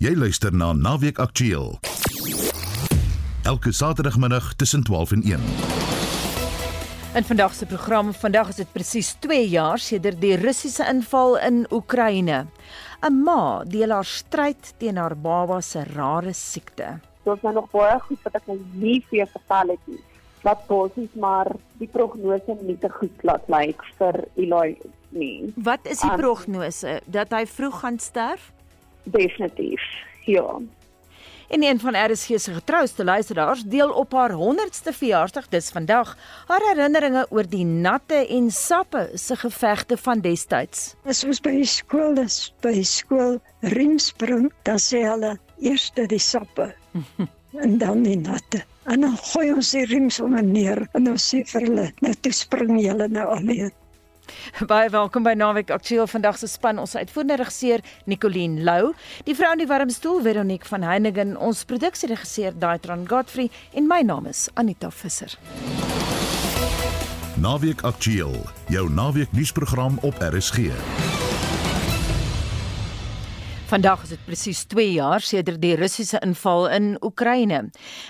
Jy luister na Naweek Aktueel. Elke Saterdagmiddag tussen 12 en 1. In vandag se program, vandag is dit presies 2 jaar sedert die Russiese inval in Oekraïne. 'n Ma deel haar stryd teen haar baba se rare siekte. Is nou nog baie goed wat ek nou nie vir vertel het nie. Wat basies maar die prognose nie te goed laat lyk vir Eloy nie. Wat is die Um, prognose dat hy vroeg gaan sterf? Definitief. Ja. En een van RSG se getrouste luisteraars deel op haar 100ste verjaarsdag dis vandag haar herinneringe oor die natte en sappe se gevegte van destyds. As ons by die skool is, by die skool riemspring, dan sê hulle eers die sappe en dan die natte. En dan gooi ons die riem sommer neer en ons sê vir hulle, nou toe spring julle nou alleen. Baie welkom by Naweek Aktueel. Vandag se span ons uitvoerende regisseur Nicoline Lou, die vrou in die warm stoel Veronique van Heiningen, ons produksieregisseur Daitron Godfrey en my naam is Anita Visser. Naweek Aktueel, jou naweek nuusprogram op RSG. Vandag is dit presies 2 jaar sedert die Russiese inval in Oekraïne.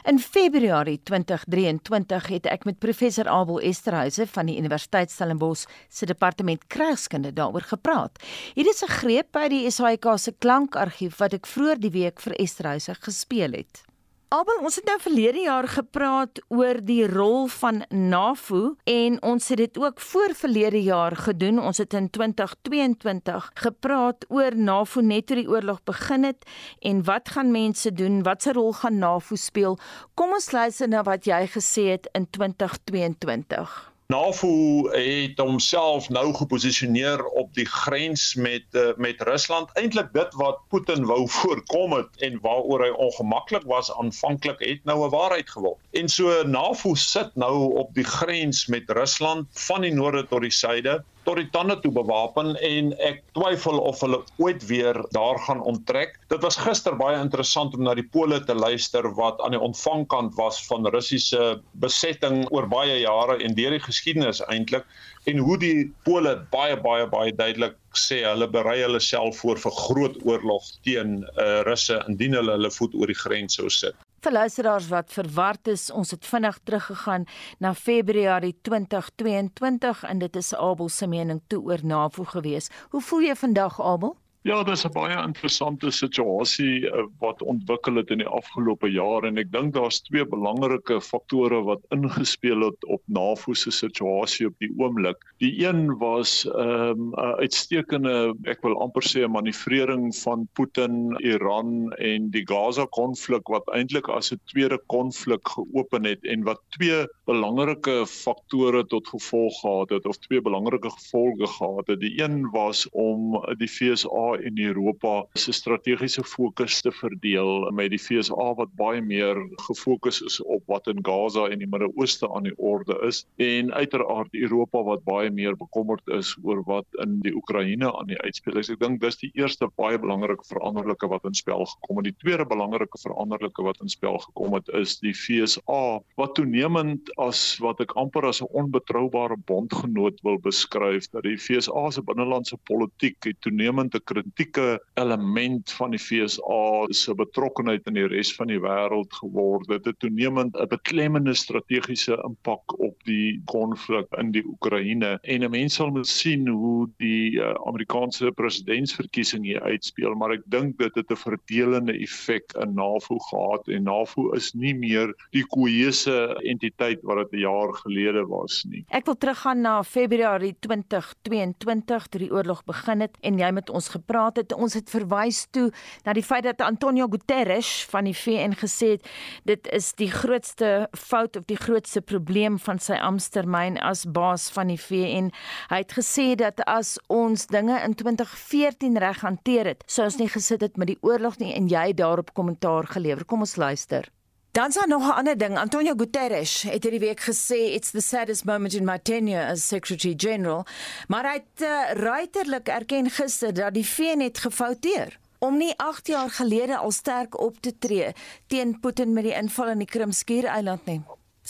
In Februarie 2023 het ek met professor Abel Esterhuise van die Universiteit Stellenbosch se departement krygskunde daaroor gepraat. Hier is 'n greep uit die SAIK se klankargief wat ek vroeër die week vir Esterhuise gespeel het. Abel, ons het nou verlede jaar gepraat oor die rol van NAVO en ons het dit ook voor verlede jaar gedoen. Ons het in 2022 gepraat oor NAVO net toe die oorlog begin het en wat gaan mense doen? Wat se rol gaan NAVO speel? Kom ons luister na wat jy gesê het in 2022. NAVO het homself nou geposisioneer op die grens met uh, met Rusland. Eintlik dit wat Putin wou voorkom het en waaroor hy ongemaklik was aanvanklik het nou 'n waarheid geword. En so NAVO sit nou op die grens met Rusland van die noorde tot die suide tot die tande toe bewapen en ek twyfel of hulle ooit weer daar gaan onttrek. Dit was gister baie interessant om na die Pole te luister wat aan die ontvangkant was van Russiese besetting oor baie jare en deur die geskiedenis eintlik en hoe die Pole baie baie baie duidelik sê hulle berei hulle self voor vir groot oorlog teen uh, Russe indien hulle hulle voet oor die grens sou sit. Vir luisteraars wat verward is, ons het vinnig teruggegaan na Februarie 2022 en dit is Abel se mening toe oor NAVO gewees. Hoe voel jy vandag Abel? Ja, dis 'n baie interessante situasie uh, wat ontwikkel het in die afgelope jaar en ek dink daar's twee belangrike faktore wat ingespeel het op NAVO se situasie op die oomblik. Die een was 'n um, uitstekende, ek wil amper sê 'n manoeuvrering van Putin, Iran en die Gaza konflik wat eintlik as 'n tweede konflik geopen het en wat twee belangrike faktore tot gevolg gehad het of twee belangrike gevolge gehad het. Die een was om die FSA en Europa se strategiese fokus te verdeel met die FSA wat baie meer gefokus is op wat in Gaza en die Midde-Ooste aan die orde is en uiteraard Europa wat baie meer bekommerd is oor wat in die Oekraïne aan die uitspeel is. Ek dink dis die eerste baie belangrike veranderlike wat in spel gekom het. Die tweede belangrike veranderlike wat in spel gekom het is die FSA wat toenemend as wat ek amper as 'n onbetroubare bondgenoot wil beskryf dat die FSA se binnelandse politiek het 'n kritieke element van die FSA se betrokkeheid in die res van die wêreld geword. Dit het toenemend 'n beklemmende strategiese impak op die konflik in die Oekraïne en 'n mens sal moet sien hoe die uh, Amerikaanse presidentsverkiesing hier uitspeel, maar ek dink dit het 'n verdelende effek in NAVO gehad en NAVO is nie meer die koeuse entiteit wat dit 'n jaar gelede was nie. Ek wil teruggaan na Februarie 2022 toe die oorlog begin het en jy met ons gepraat het. Ons het verwys toe na die feit dat Antonio Guterres van die VN gesê het dit is die grootste fout of die grootste probleem van sy amptetermyn as baas van die VN. Hy het gesê dat as ons dinge in 2014 reg hanteer het, sou ons nie gesit het met die oorlog nie en jy daarop kommentaar gelewer. Kom ons luister. Dan sal nog 'n ander ding. Antonio Guterres het hierdie week gesê it's the saddest moment in my tenure as Secretary General, maar hy het uh, ruiterlik erken gister dat die VN het gefouteer om nie 8 jaar gelede al sterk op te tree teen Putin met die inval in die Krimskiereiland nie.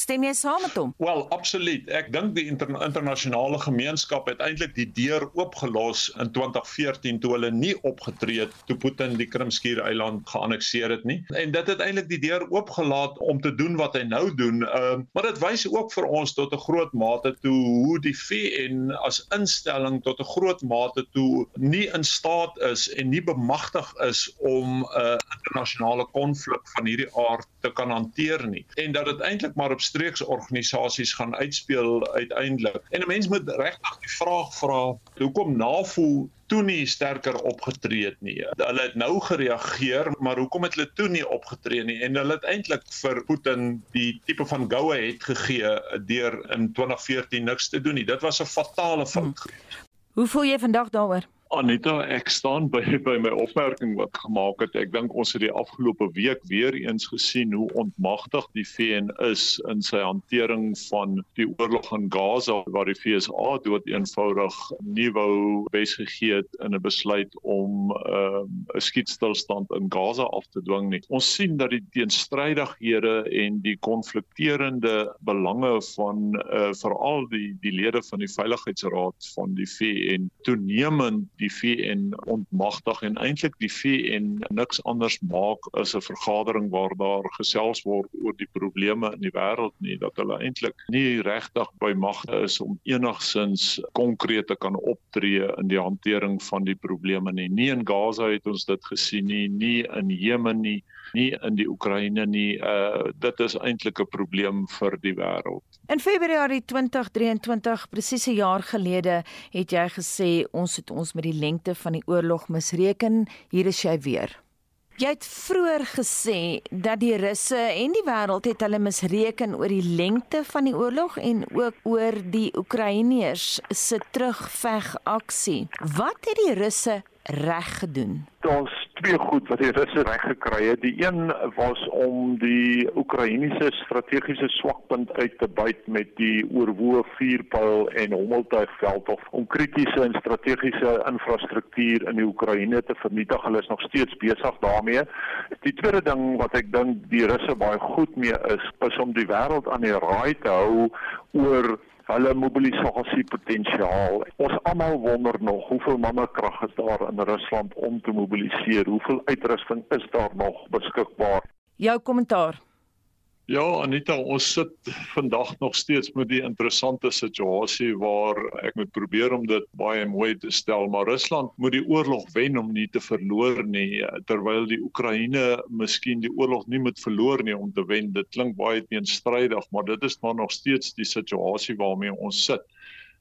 Stem jy saam met hom? Wel, absoluut. Ek dink die inter internasionale gemeenskap het eintlik die deur oopgelos in 2014 toe hulle nie opgetree het toe Putin die Krimskiereiland geannekteer het nie. En dit het eintlik die deur oopgelaat om te doen wat hy nou doen. Ehm uh, maar dit wys ook vir ons tot 'n groot mate toe hoe die VN as instelling tot 'n groot mate toe nie in staat is en nie bemagtig is om 'n uh, internasionale konflik van hierdie aard te kan hanteer nie. En dat dit eintlik maar op streeksorganisasies gaan uitspeel uiteindelik. En 'n mens moet regtig die vraag vra, hoekom NAVO toe nie sterker opgetree het nie. Hulle het nou gereageer, maar hoekom het hulle toe nie opgetree nie? En hulle het eintlik vir Putin die tipe van goue het gegee deur in 2014 niks te doen nie. Dit was 'n fatale fout. Hmm. Hoe voel jy vandag daaroor? Anita, ek staan by by my opmerking wat gemaak het. Ek dink ons het die afgelope week weer eens gesien hoe ontmagtig die VN is in sy hantering van die oorlog in Gaza waar die FSA dood eenvoudig nie wou besgegee het in 'n besluit om uh, 'n skietstilstand in Gaza af te dwing nie. Ons sien dat die teenstrydighede en die konflikterende belange van uh, veral die die lede van die Veiligheidsraad van die VN toenemend die VN ontmagtig en eintlik die VN niks anders maak as 'n vergadering waar daar gesels word oor die probleme in die wêreld nie dat hulle eintlik nie regtig by magte is om enigsins konkreet te kan optree in die hantering van die probleme nie. Nie in Gaza het ons dit gesien nie, nie in Jemen nie, nie in die Oekraïne nie. Uh dit is eintlik 'n probleem vir die wêreld. In Februarie 2023, presies 'n jaar gelede, het jy gesê ons het ons met die lengte van die oorlog misreken. Hier is jy weer. Jy het vroeër gesê dat die Russe en die wêreld het hulle misreken oor die lengte van die oorlog en ook oor die Oekraïners se terugveg aksie. Wat het die Russe reg gedoen? Ons twee goed wat die Russe reg gekry het. Die een was om die Oekraïense strategiese swakpunt uit te byt met die oorwoe vuurpyl en hommeltuigveld of om kritiese en strategiese infrastruktuur in die Oekraïne te vernietig. Hulle is nog steeds besig daarmee. Die tweede ding wat ek dink die Russe baie goed mee is, is om die wêreld aan die raai te hou oor hulle mobilisasiepotensiaal. Ons almal wonder nog hoeveel mannekrag is daar in Rusland om te mobiliseer? Hoeveel uitrusting is daar nog beskikbaar? Jou kommentaar. Ja, Anita, ons sit vandag nog steeds met die interessante situasie waar ek moet probeer om dit baie mooi te stel, maar Rusland moet die oorlog wen om nie te verloor nie, terwyl die Oekraïne miskien die oorlog nie moet verloor nie om te wen. Dit klink baie teenstrydig, maar dit is maar nog steeds die situasie waarmee ons sit.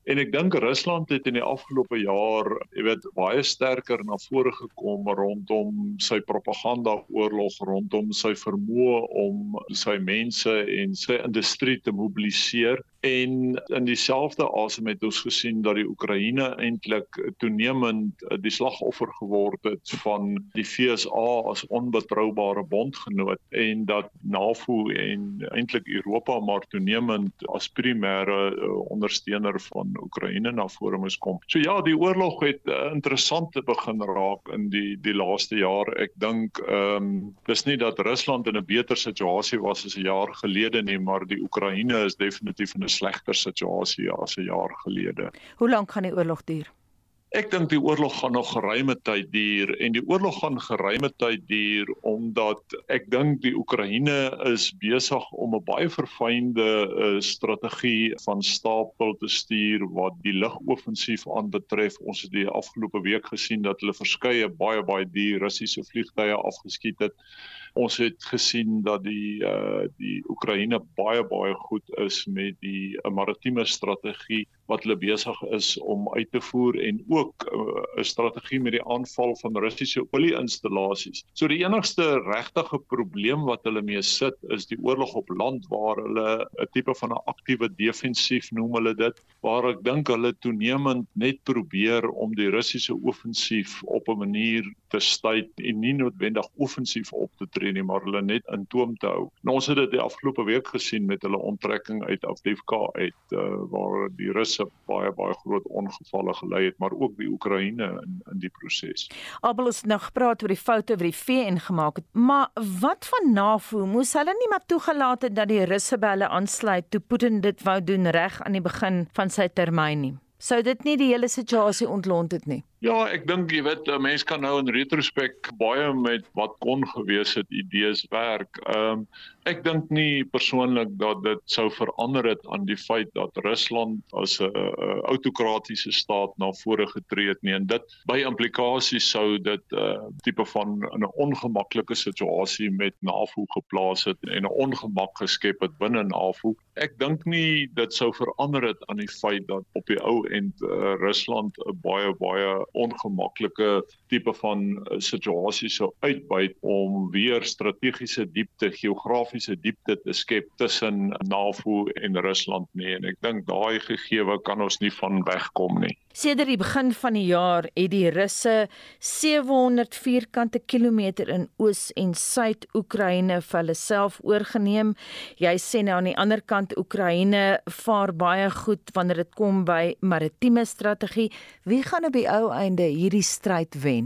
En ek dink Rusland het in die afgelope jaar, jy weet, baie sterker na vore gekom rondom sy propaganda oorlog, rondom sy vermoë om sy mense en sy industrie te mobiliseer En in dieselfde asem het ons gesien dat die Oekraïne eintlik toenemend eh, die slagoffer geword het van die FSA as onbetroubare bondgenoot en dat NAVO en eintlik Europa maar toenemend as primêre uh, ondersteuner van Oekraïne na vore moes kom. So ja, die oorlog het uh, interessant te begin raak in die die laaste jaar. Ek dink ehm um, dis nie dat Rusland in 'n beter situasie was as 'n jaar gelede nie, maar die Oekraïne is definitief 'n 'n slegter situasie as 'n jaar gelede. Hoe lank gaan die oorlog duur? Ek dink die oorlog gaan nog geruime tyd duur en die oorlog gaan geruime tyd duur omdat ek dink die Oekraïne is besig om 'n baie verfynde uh, strategie van stapel te stuur wat die lugoffensief aanbetref. Ons het die afgelope week gesien dat hulle verskeie baie baie duur Russiese vliegtye afgeskiet het. Ons het gesien dat die uh die Oekraïne baie baie goed is met die uh, maritieme strategie wat hulle besig is om uit te voer en ook uh, 'n uh, strategie met die aanval van Russiese olie-installasies. So die enigste regtige probleem wat hulle mee sit is die oorlog op land waar hulle 'n tipe van 'n aktiewe defensief noem hulle dit waar ek dink hulle toenemend net probeer om die Russiese offensief op 'n manier te stuit en nie noodwendig offensief op te tree nie, maar hulle net in toom te hou. Nou ons het dit die afgelope week gesien met hulle onttrekking uit Avdiivka uit uh, waar die Russe Russe baie baie groot ongevalle gelei het, maar ook die Oekraïne in in die proses. Abel het nou gepraat oor die foute wat die VN gemaak het, maar wat van NAVO? Moes hulle nie maar toegelaat het dat die Russe by hulle aansluit toe Putin dit wou doen reg aan die begin van sy termyn nie? Sou dit nie die hele situasie ontlont het nie? Ja, ek dink jy weet 'n mens kan nou in retrospek baie met wat kon gewees het idees werk. Ehm um, ek dink nie persoonlik dat dit sou verander het aan die feit dat Rusland as 'n autokratiese staat na vore getree het nie en dit by implikasies sou dit 'n uh, tipe van 'n ongemaklike situasie met NAVO geplaas het en 'n ongemak geskep het binne NAVO. Ek dink nie dit sou verander het aan die feit dat op die ou end uh, Rusland 'n baie baie ongemaklike tipe van uh, situasie sou uitbuit om weer strategiese diepte, geografiese diepte te skep tussen NAVO en Rusland nie en ek dink daai gegewe kan ons nie van wegkom nie. Sedert die begin van die jaar het die Russe 700 vierkante kilometer in Oos en Suid-Oekraïne vir hulle self oorgeneem. Jy sê nou aan die ander kant Oekraïne vaar baie goed wanneer dit kom by maritieme strategie. Wie gaan op die ou einde hierdie stryd wen?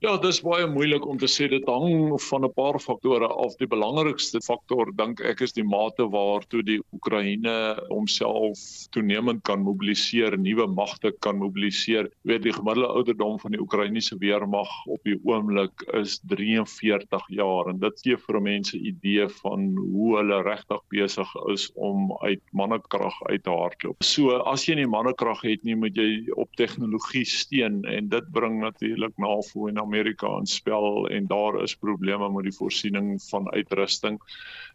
Ja, dis baie moeilik om te sê dit hang van 'n paar faktore af. Die belangrikste faktor dink ek is die mate waartoe die Oekraïne homself toenemend kan mobiliseer, nuwe magte kan mobiliseer. Weet die gemiddelde ouderdom van die Oekraïense weermag op die oomblik is 43 jaar en dit gee vir mense idee van hoe hulle regtig besig is om uit mannekrag uit te hardloop. So as jy nie mannekrag het nie, moet jy op tegnologie steun en dit bring natuurlik en Amerika in spel en daar is probleme met die voorsiening van uitrusting.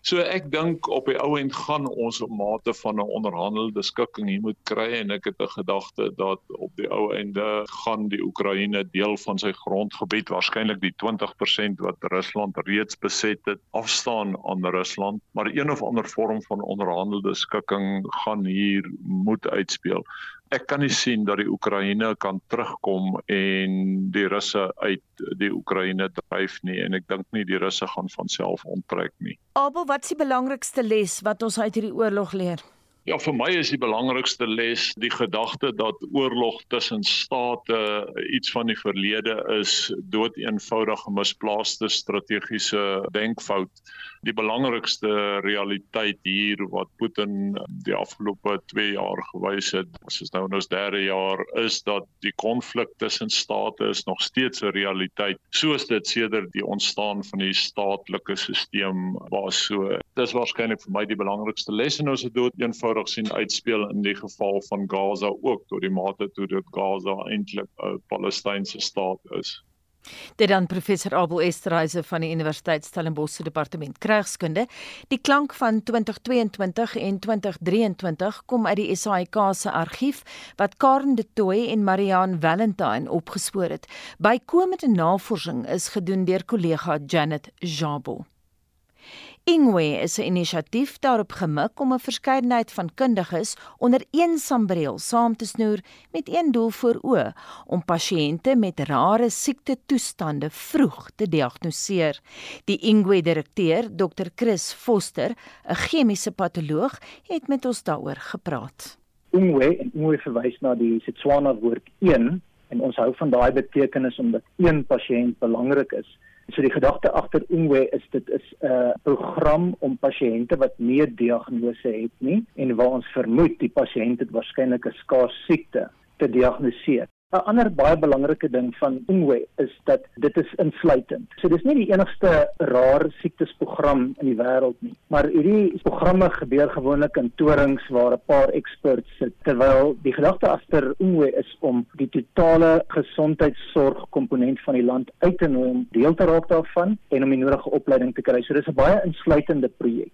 So ek dink op die ou end gaan ons op mate van 'n onderhandelde skikking hier moet kry en ek het 'n gedagte dat op die ou einde gaan die Oekraïne deel van sy grondgebied waarskynlik die 20% wat Rusland reeds beset het afstaan aan Rusland, maar een of ander vorm van onderhandelde skikking gaan hier moet uitspeel ek kan nie sien dat die Oekraïne kan terugkom en die Russe uit die Oekraïne dryf nie en ek dink nie die Russe gaan van self onttrek nie. Abel, wat is die belangrikste les wat ons uit hierdie oorlog leer? Ja, vir my is die belangrikste les die gedagte dat oorlog tussen state iets van die verlede is, dood eenvoudige misplaaste strategiese denkfout die belangrikste realiteit hier wat Putin die afgelope 2 jaar gewys het, as is nou in ons derde jaar, is dat die konflik tussen state is nog steeds 'n realiteit, soos dit sedert die ontstaan van die staatlike stelsel was. So dis waarskynlik vir my die belangrikste les en ons het dit eenvoudig sien uitspeel in die geval van Gaza ook tot die mate toe dit Gaza eintlik 'n Palestynse staat is. Dit dan professor Abel Esterhuise van die Universiteit Stellenbosch se departement krygskunde. Die klank van 2022 en 2023 kom uit die SAIK se argief wat Karen de Tooy en Marianne Valentine opgespoor het. Bykomende navorsing is gedoen deur kollega Janet Jabel. Ingwe is 'n inisiatief daarop gemik om 'n verskeidenheid van kundiges onder een sambreel saam te snoer met een doel voor oë om pasiënte met rare siekte toestande vroeg te diagnoseer. Die Ingwe direkteur, Dr. Chris Foster, 'n chemiese patoloog, het met ons daaroor gepraat. Ingwe, en Ingwe verwys na die Setswana woord 1 en ons hou van daai betekenis omdat een pasiënt belangrik is. So die gedagte agter Ungwe is dit is 'n uh, program om pasiënte wat nie 'n diagnose het nie en waar ons vermoed die pasiënt het waarskynlik 'n skaars siekte te diagnoseer. 'n Ander baie belangrike ding van Ungwe is dat dit is insluitend. So dis nie die enigste rare siektesprogram in die wêreld nie, maar hierdie programme gebeur gewoonlik in torings waar 'n paar experts sit terwyl die gedagte agter Ungwe is om die totale gesondheidsorg komponent van die land uit te nooi om deel te raak daarvan en om die nodige opleiding te kry. So dis 'n baie insluitende projek.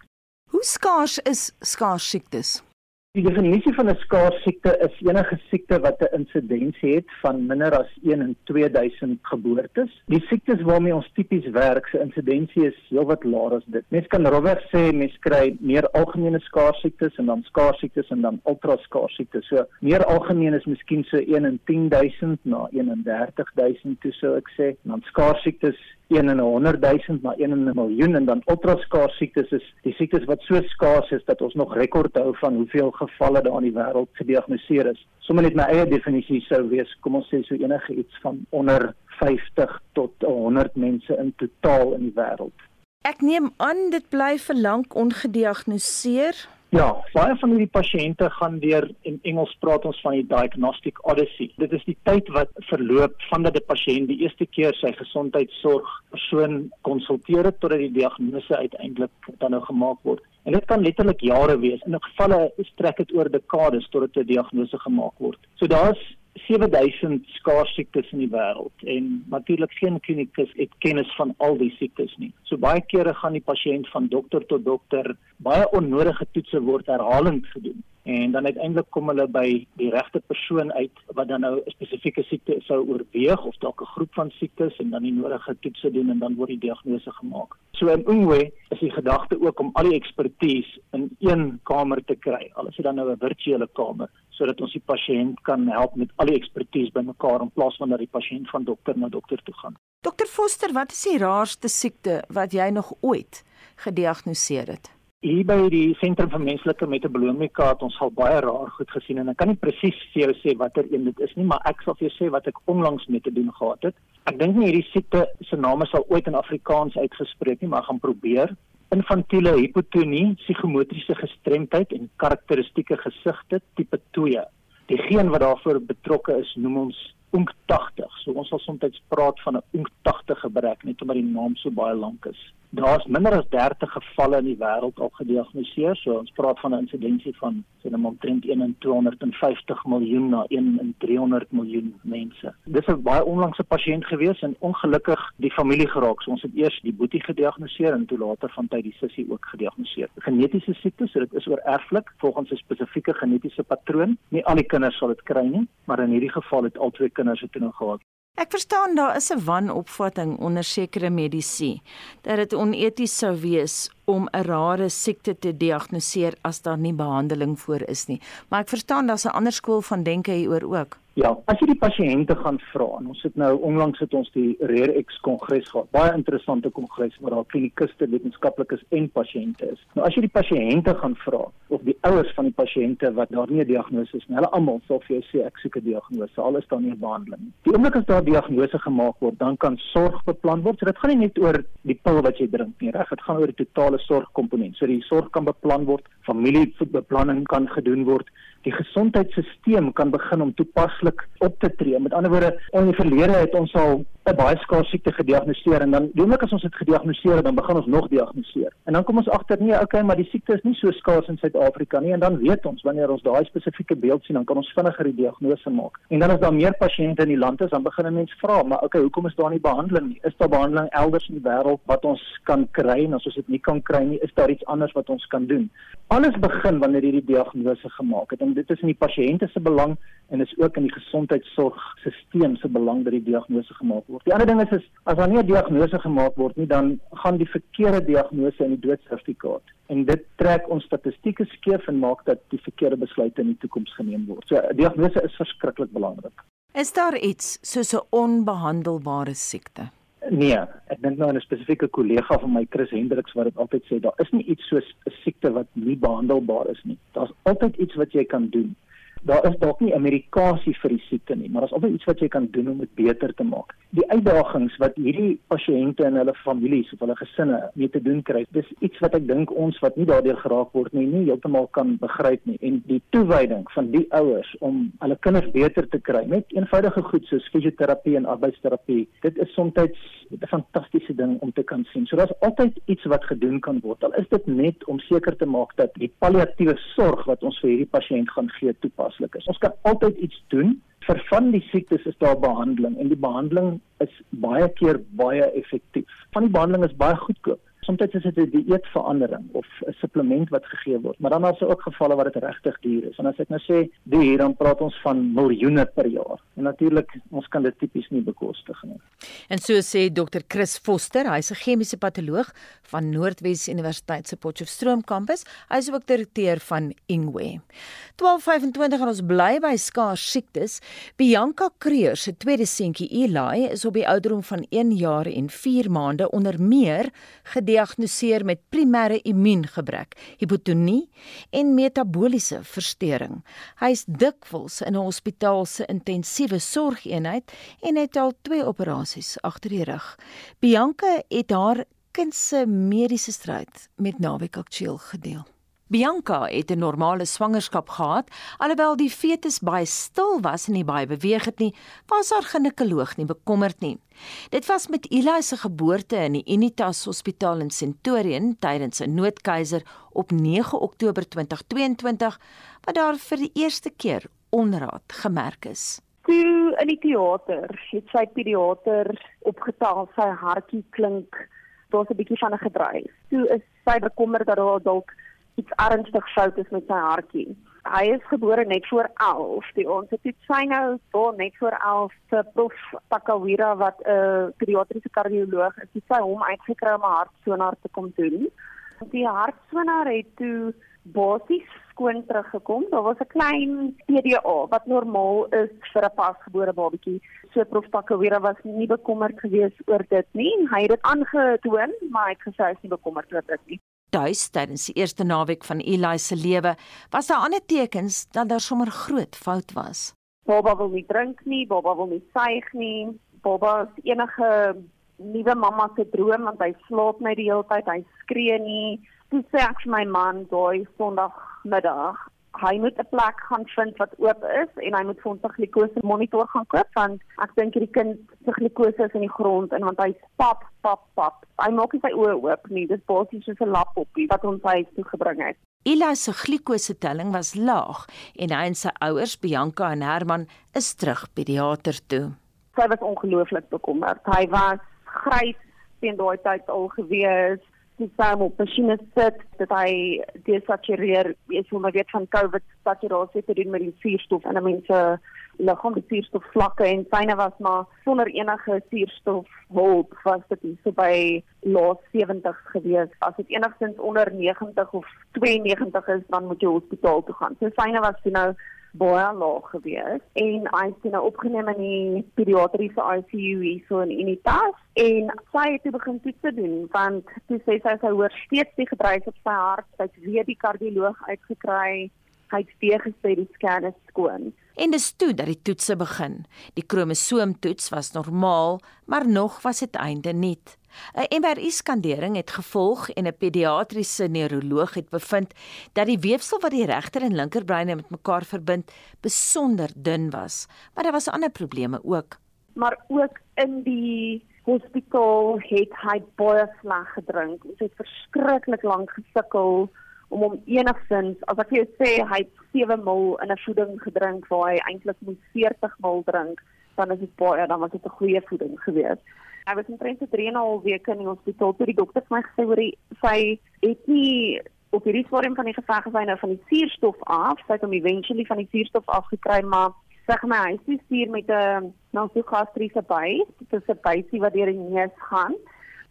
Hoe skaars is skaars siektes? Die definisie van 'n skaars siekte is enige siekte wat 'n insidensie het van minder as 1 in 2000 geboortes. Die siektes waarmee ons tipies werk, se insidensie is heelwat laer as dit. Mens kan rowweg sê mens kry meer algemene skaars siektes en dan skaars siektes en dan ultra skaars siektes. So meer algemeen is miskien so 1 in 10000 na 31000 toe sou ek sê. Dan skaars siektes 1 in 'n 100 000 na 1 in 'n miljoen en dan ultraskaars siektes is die siektes wat so skaars is dat ons nog rekord hou van hoeveel gevalle daar in die wêreld gediagnoseer is. Sommige net my eie definisie sou wees, kom ons sê so enige iets van onder 50 tot 100 mense in totaal in die wêreld. Ek neem aan dit bly vir lank ongediagnoseer. Ja, baie van hierdie pasiënte gaan deur in Engels praat ons van die diagnostic odyssey. Dit is die tyd wat verloop vandat die pasiënt die eerste keer sy gesondheidsorg persoon konsulteer het totdat die diagnose uiteindelik dan nou gemaak word. En dit kan letterlik jare wees. In 'n gevalle strek dit oor dekades totdat 'n diagnose gemaak word. So daar's 7000 skaars siektes in die wêreld en natuurlik geen klinikus het kennis van al die siektes nie. So baie kere gaan die pasiënt van dokter tot dokter, baie onnodige toetse word herhalend gedoen en dan uiteindelik kom hulle by die regte persoon uit wat dan nou 'n spesifieke siekte sou oorweeg of dalk 'n groep van siektes en dan die nodige toetse doen en dan word die diagnose gemaak. So in Ungwe is die gedagte ook om al die ekspertise in een kamer te kry. Al is dit dan nou 'n virtuele kamer sodat ons die pasiënt kan help met al die ekspertise bymekaar in plaas van dat die pasiënt van dokter na dokter toe gaan. Dokter Foster, wat is die raarste siekte wat jy nog ooit gediagnoseer het? Hier by die sentrum vir menslike metabolomika het ons al baie raar goed gesien en ek kan nie presies vir jou sê watter een dit is nie, maar ek sal vir jou sê wat ek onlangs mee te doen gehad het. Ek dink nie hierdie siekte se naam sal ooit in Afrikaans uitgespreek nie, maar gaan probeer infantiele hipotonie, psigomotriese gestremdheid en karakteristieke gesigte tipe 2. Die geen wat daarvoor betrokke is, noem ons ONC80. So ons sal soms praat van 'n ONC80 gebrek net omdat die naam so baie lank is. Daar's minder as 30 gevalle in die wêreld al gediagnoseer. So ons praat van 'n insidensie van sê net omtrent 1 in 250 miljoen na 1 in 300 miljoen mense. Dis 'n baie onlangse pasiënt gewees en ongelukkig die familie geraak. So ons het eers die boetie gediagnoseer en toe later van tyd die sussie ook gediagnoseer. Genetiese siekte, so dit is oor erflik volgens 'n spesifieke genetiese patroon. Nie al die kinders sal dit kry nie, maar in hierdie geval het al twee kinders dit nou gehad. Ek verstaan daar is 'n wanopvatting onder sekere medisy dat dit oneties sou wees om 'n rare siekte te diagnoseer as daar nie behandeling voor is nie. Maar ek verstaan daar's 'n ander skool van denke hieroor ook. Ja, as jy die pasiënte gaan vra en ons het nou onlangs het ons die Rare X kongres gehad. Baie interessante kongres waar daar klinikuste, wetenskaplikes en pasiënte is. Nou as jy die pasiënte gaan vra of die ouers van die pasiënte wat daar nie 'n diagnose is nie, hulle almal sal vir jou sê ek soek 'n diagnose. Al is daar nie 'n behandeling nie. Die oomblik as daar 'n diagnose gemaak word, dan kan sorg beplan word. So dit gaan nie net oor die pil wat jy drink nie, reg? Dit gaan oor die totale sorgkomponent. So die sorg kan beplan word, familiebeplanning kan gedoen word die gesondheidstelsel kan begin om toepaslik op te tree. Met ander woorde, in die verlede het ons al 'n baie skaars siekte gediagnoseer en dan doenlik as ons dit gediagnoseer dan begin ons nog diagnoseer. En dan kom ons agter nee, okay, maar die siekte is nie so skaars in Suid-Afrika nie en dan weet ons wanneer ons daai spesifieke beeld sien, dan kan ons vinniger die diagnose maak. En dan as daar meer pasiënte in die land is, dan begin 'n mens vra, maar okay, hoekom is daar nie behandeling nie? Is daar behandeling elders in die wêreld wat ons kan kry en as ons dit nie kan kry nie, is daar iets anders wat ons kan doen? Alles begin wanneer hierdie diagnose gemaak het en dit is in die pasiënte se belang en is ook in die gesondheidsorgstelsel se belang dat die diagnose gemaak word. Die ander ding is, is as daar nie 'n diagnose gemaak word nie, dan gaan die verkeerde diagnose in die doodsertifikaat en dit trek ons statistieke skeef en maak dat die verkeerde besluite in die toekoms geneem word. So 'n diagnose is verskriklik belangrik. Is daar iets soos 'n onbehandelbare siekte? Nee, ek dink nou aan 'n spesifieke kollega van my Chris Hendriks wat dit altyd sê, daar is nie iets soos 'n siekte wat nie behandelbaar is nie. Daar's altyd iets wat jy kan doen daar is dalk nie 'n medikasie vir die siekte nie, maar daar's altyd iets wat jy kan doen om dit beter te maak. Die uitdagings wat hierdie pasiënte en hulle families of hulle gesinne mee te doen kry, dis iets wat ek dink ons wat nie daardeur geraak word nie, nie heeltemal kan begryp nie. En die toewyding van die ouers om hulle kinders beter te kry met eenvoudige goed soos fisioterapie en arbeidsterapie, dit is soms 'n fantastiese ding om te kan sien. So daar's altyd iets wat gedoen kan word. Al is dit net om seker te maak dat die palliatiewe sorg wat ons vir hierdie pasiënt gaan gee toepas toepaslik is. Ons kan altyd iets doen. Vir van die siektes is daar behandeling en die behandeling is baie keer baie effektief. Van die behandeling is baie goedkoop. Soms is dit 'n dieetverandering of 'n supplement wat gegee word, maar dan is daar ook gevalle waar dit regtig duur is. En as ek nou sê duur, dan praat ons van miljoene per jaar. En natuurlik, ons kan dit tipies nie bekostig nie. En so sê Dr. Chris Foster, hy's 'n chemiese patoloog van Noordwes Universiteit se Potchefstroom kampus. Hy is ook direkteur van Ingwe. 12:25 en ons bly by skaars siektes. Bianca Kreur se tweede seentjie Eli is op die ouderdom van 1 jaar en 4 maande onder meer gediagnoseer met primêre immuungebrek, hipotonie en metabooliese verstoring. Hy is dikwels in 'n hospitaal se intensiewe sorgeenheid en het al 2 operasies agter die rug. Bianca het haar kind se mediese stryd met Naweek Aktueel gedeel. Bianca het 'n normale swangerskap gehad, alhoewel die fetus baie stil was en nie baie beweeg het nie, was haar ginekoloog nie bekommerd nie. Dit was met Eli se geboorte in die Unitas Hospitaal in Centurion tydens 'n noodkeiser op 9 Oktober 2022 wat daar vir die eerste keer onraad gemerk is. Toe in die teater het sy pediater opgetel sy hartjie klink daar's 'n bietjie van 'n gedryf. Toe is sy bekommerd dat daar dalk iets ernstig fout is met sy hartjie. Hy is gebore net voor 11. Die ons het sy nou voor net voor 11 te prof Takawira wat 'n uh, pediatriese kardioloog is. Sy het hom uitgekry om 'n hartsonaar te kom doen. Die hartsonaar het toe basies skoon teruggekom. Daar was 'n klein PDA wat normaal is vir 'n pasgebore babatjie. So prof Takawira was nie bekommerd geweest oor dit nie. Hy het dit aangetoon, maar hy het gesê hy is nie bekommerd oor dit nie tuis tydens die eerste naweek van Eli se lewe, was daar ander tekens dat daar sommer groot fout was. Baba wil nie drink nie, baba wil nie suig nie. Baba is enige nuwe mamma se droom want hy slaap net die hele tyd, hy skree nie. Dis sê ek vir my man daai Sondagmiddag, hy moet 'n plek gaan vind wat oop is en hy moet vir ons 'n glikose monitor gaan koop want ek dink hierdie kind se glikose is in die grond en want hy pap pap pap. Hy maak nie sy oë oop nie. Dis basies soos 'n lappoppie wat ons huis toe gebring het. Ila se glikose telling was laag en hy en sy ouers Bianca en Herman is terug pediater toe. Sy was ongelooflik bekommerd. Hy was grys teen daai tyd al gewees saam op masjiene sit dat hy desatureer is hoe maar weet van covid saturasie te doen met die suurstof in 'n mens se liggaam die suurstof vlakke en syne was maar sonder enige suurstof hulp was dit so by laas 70 gewees. As dit enigstens onder 90 of 92 is dan moet jy hospitaal toe gaan. So syne was nou baie laag gewees. En hy is nou opgeneem in die pediatriese ICU hierso in Unitas en sy het toe begin toets doen want toe sê sy sy hoor steeds die gedrys op sy hart sy het weer die kardioloog uitgekry hy het weer gesê die scan is skoon. En dis toe dat die toetse begin. Die kromosoomtoets was normaal maar nog was dit einde nie 'n MRI-skandering het gevolg en 'n pediatriese neuroloog het bevind dat die weefsel wat die regter en linkerbreine met mekaar verbind besonder dun was, maar daar was ander probleme ook. Maar ook in die hospitaal het hy baie sleg gedrink. Ons het verskriklik lank gesukkel om hom enigstens, as ek jou sê hy het 7 ml in 'n voeding gedrink waar hy eintlik moet 40 ml drink, dan is dit baie, dan was dit 'n goeie voeding geweest. Hy was omtrent 3 en 'n half weke in die hospitaal toe die dokter vir my gesê hoor sy het nie op hierdie stadium van die geveg gesien nou van die suurstof af, sy het hom eventually van die suurstof afgekry, maar sê my hy is stuur met 'n nasogastriese buis, dit is 'n buisie wat deur die neus gaan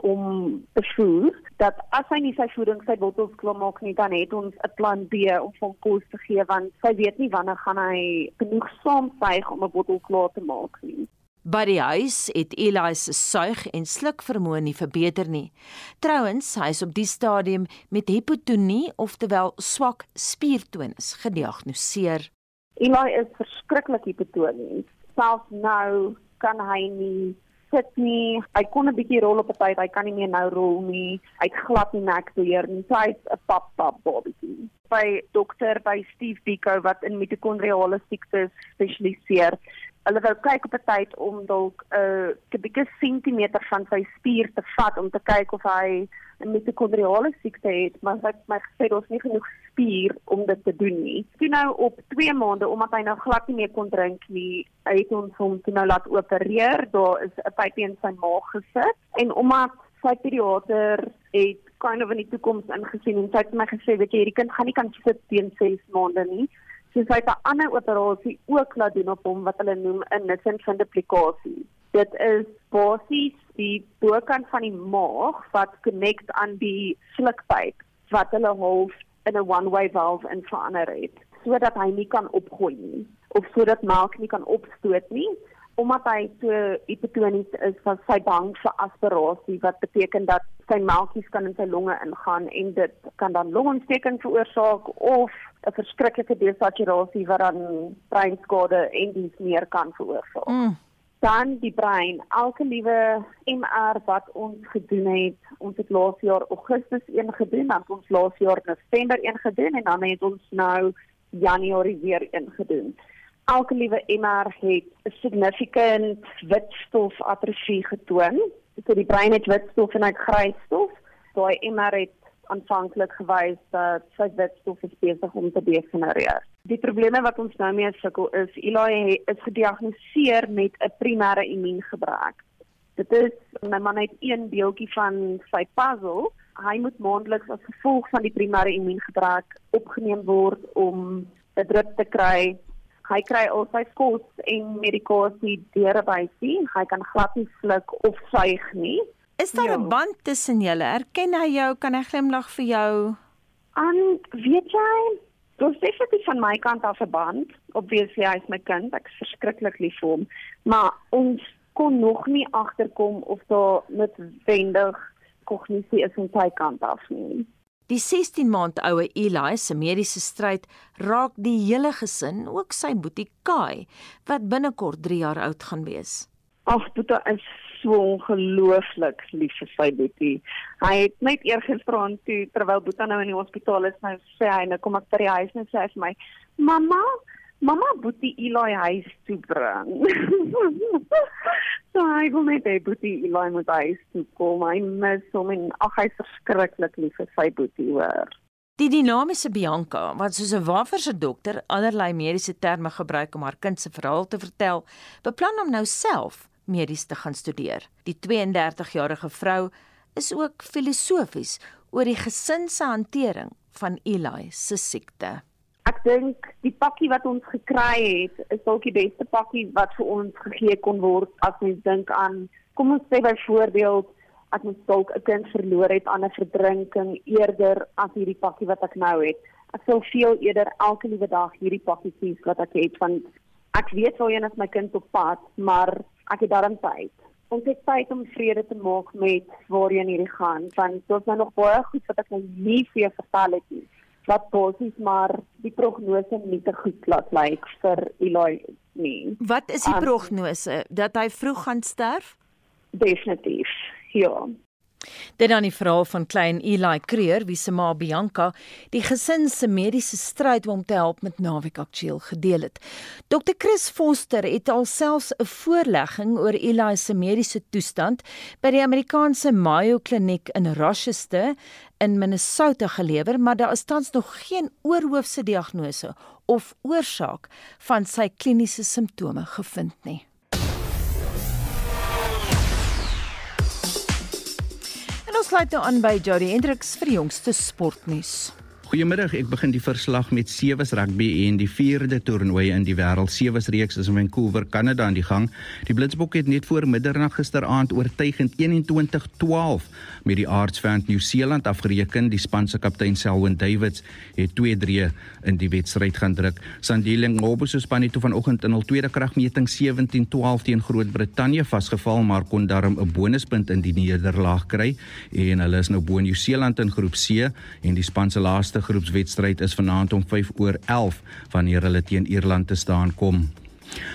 om te voed dat as hy nie sy voeding sy bottels klaar maak nie dan het ons 'n plan B om hom kos te gee want sy weet nie wanneer gaan hy genoeg saam suig om 'n bottel klaar te maak nie. By die huis het Eli se suig en sluk vermoë nie verbeter nie. Trouwens, hy is op die stadium met hipotonie, oftewel swak spiertonus, gediagnoseer. Eli is verskriklik hipotonies. Selfs nou kan hy nie sit nie. Hy kon 'n bietjie rol op 'n tyd, hy kan nie meer nou rol nie. Hy het glad nie nek beheer nie. So hy's 'n pap pap babatjie. By dokter by Steve Biko wat in mitokondriale siektes spesialiseer hulle wou kyk op 'n tyd om dalk 'n uh, kubieke sentimeter van sy spier te vat om te kyk of hy 'n mitokondriale siekte het, maar hy het my gesê daar's nie genoeg spier om dit te doen nie. Toe nou op 2 maande omdat hy nou glad nie meer kon drink nie, het ons hom toe nou laat opereer. Daar is 'n pypie in sy maag gesit en omdat sy pediater het kind of in die toekoms ingesien en sy het my gesê weet jy hierdie kind gaan nie kan sit teen 6 maande nie. Sy het 'n ander operasie ook laat doen op hom wat hulle noem 'n nissenfunduplikasie. Dit is basies die bokant van die maag wat connect aan die slukpyp wat hulle half in 'n one-way valve in verander het sodat hy nie kan opgooi nie of sodat melk nie kan opstoot nie omdat hy so hipotonies is van sy bang vir aspirasie wat beteken dat sy melkies kan in sy longe ingaan en dit kan dan longontsteking veroorsaak of 'n verskriklike desaturasie wat dan breinskade en dies meer kan veroorsaak. Mm. Dan die brein, elke liewe MR wat ons gedoen het, ons het laas jaar Augustus een gedoen, dan ons laas jaar November een gedoen en dan het ons nou Januarie weer een gedoen elke liewe MR het 'n significant witstof atrofie getoon. So die brein het witstof en hy grys stof. Daai MR het aanvanklik gewys dat sy witstof besig om te degenereer. Die probleme wat ons nou mee sukkel is Eli is gediagnoseer met 'n primêre immuungebrek. Dit is my man het een deeltjie van sy puzzle. Hy moet maandeliks as gevolg van die primêre immuungebrek opgeneem word om 'n drip te kry Hy kry al sy kos en medikasie deur by sy. Hy kan glad nie sluk of suig nie. Is daar 'n ja. band tussen julle? Erken hy jou? Kan hy glimlag vir jou? Aan weet jy? Dis definitief van my kant af 'n band. Obviously hy is my kind. Ek is verskriklik lief vir hom. Maar ons kon nog nie agterkom of daar noodwendig kognisie is van sy kant af nie. Die 16 maand oue Eli se mediese stryd raak die hele gesin, ook sy boetie Kai, wat binnekort 3 jaar oud gaan wees. Ag, Boeta is so ongelooflik lief vir sy boetie. Hy het net eergisterand toe terwyl Boeta nou in die hospitaal is, nou sê hy nou kom ek by die huis en sê vir my: "Mamma, mamma boetie Eli huis toe bring. so hy wil net hê boetie Eli moet huis toe kom. Hy mis hom en ag hy's verskriklik lief vir sy boetie hoor. Die dinamiese Bianca, wat soos 'n waferse dokter allerlei mediese terme gebruik om haar kind se verhaal te vertel, beplan om nou self medies te gaan studeer. Die 32-jarige vrou is ook filosofies oor die gesin se hantering van Eli se siekte. Ek dink die pakkie wat ons gekry het is dalk die beste pakkie wat vir ons gegee kon word as mens dink aan kom ons sê byvoorbeeld ek moet dalk 'n kind verloor het aan 'n verdrinking eerder as hierdie pakkie wat ek nou het. Ek sou veel eerder elke liewe dag hierdie pakkie kies wat ek het want ek weet waarheen is my kind op pad, maar ek het daarin tyd. Ons het tyd om vrede te maak met waarheen hierdie gaan want is nou nog baie goed wat ek nou nie vir jou vertel het nie wat basies maar die prognose nie te goed laat lyk vir Eli nie. Wat is die um, prognose dat hy vroeg gaan sterf? Definitief. Ja. Dit dan die verhaal van klein Eli Creer, wie se ma Bianca die gesin se mediese stryd om te help met naweek aktueel gedeel het. Dr Chris Foster het alselfs 'n voorlegging oor Eli se mediese toestand by die Amerikaanse Mayo Kliniek in Rochester in Minnesota gelewer, maar daar is tans nog geen oorhoofse diagnose of oorsaak van sy kliniese simptome gevind nie. ons sluit nou aan by Jody Hendricks vir die jongste sportnuus. Goeiemiddag, ek begin die verslag met sewees rugby en die vierde toernooi in die wêreld sewees reeks is in Vancouver, Kanada aan die gang. Die Blitsbok het net voor middernag gisteraand oortuigend 21-12 met die Artsvant Nieu-Seeland afgereken. Die span se kaptein Selwyn Davids het 2-3 in die wedstryd gaan druk. Sandile Ngobo se span het vanoggend in hul tweede kragmeting 17-12 teen Groot-Brittanje vasgeval, maar kon daarom 'n bonuspunt in die nederlaag kry en hulle is nou bo Nieu-Seeland in groep C en die span se laaste groepswedstryd is vanaand om 5 oor 11 wanneer hulle teen Ierland te staan kom.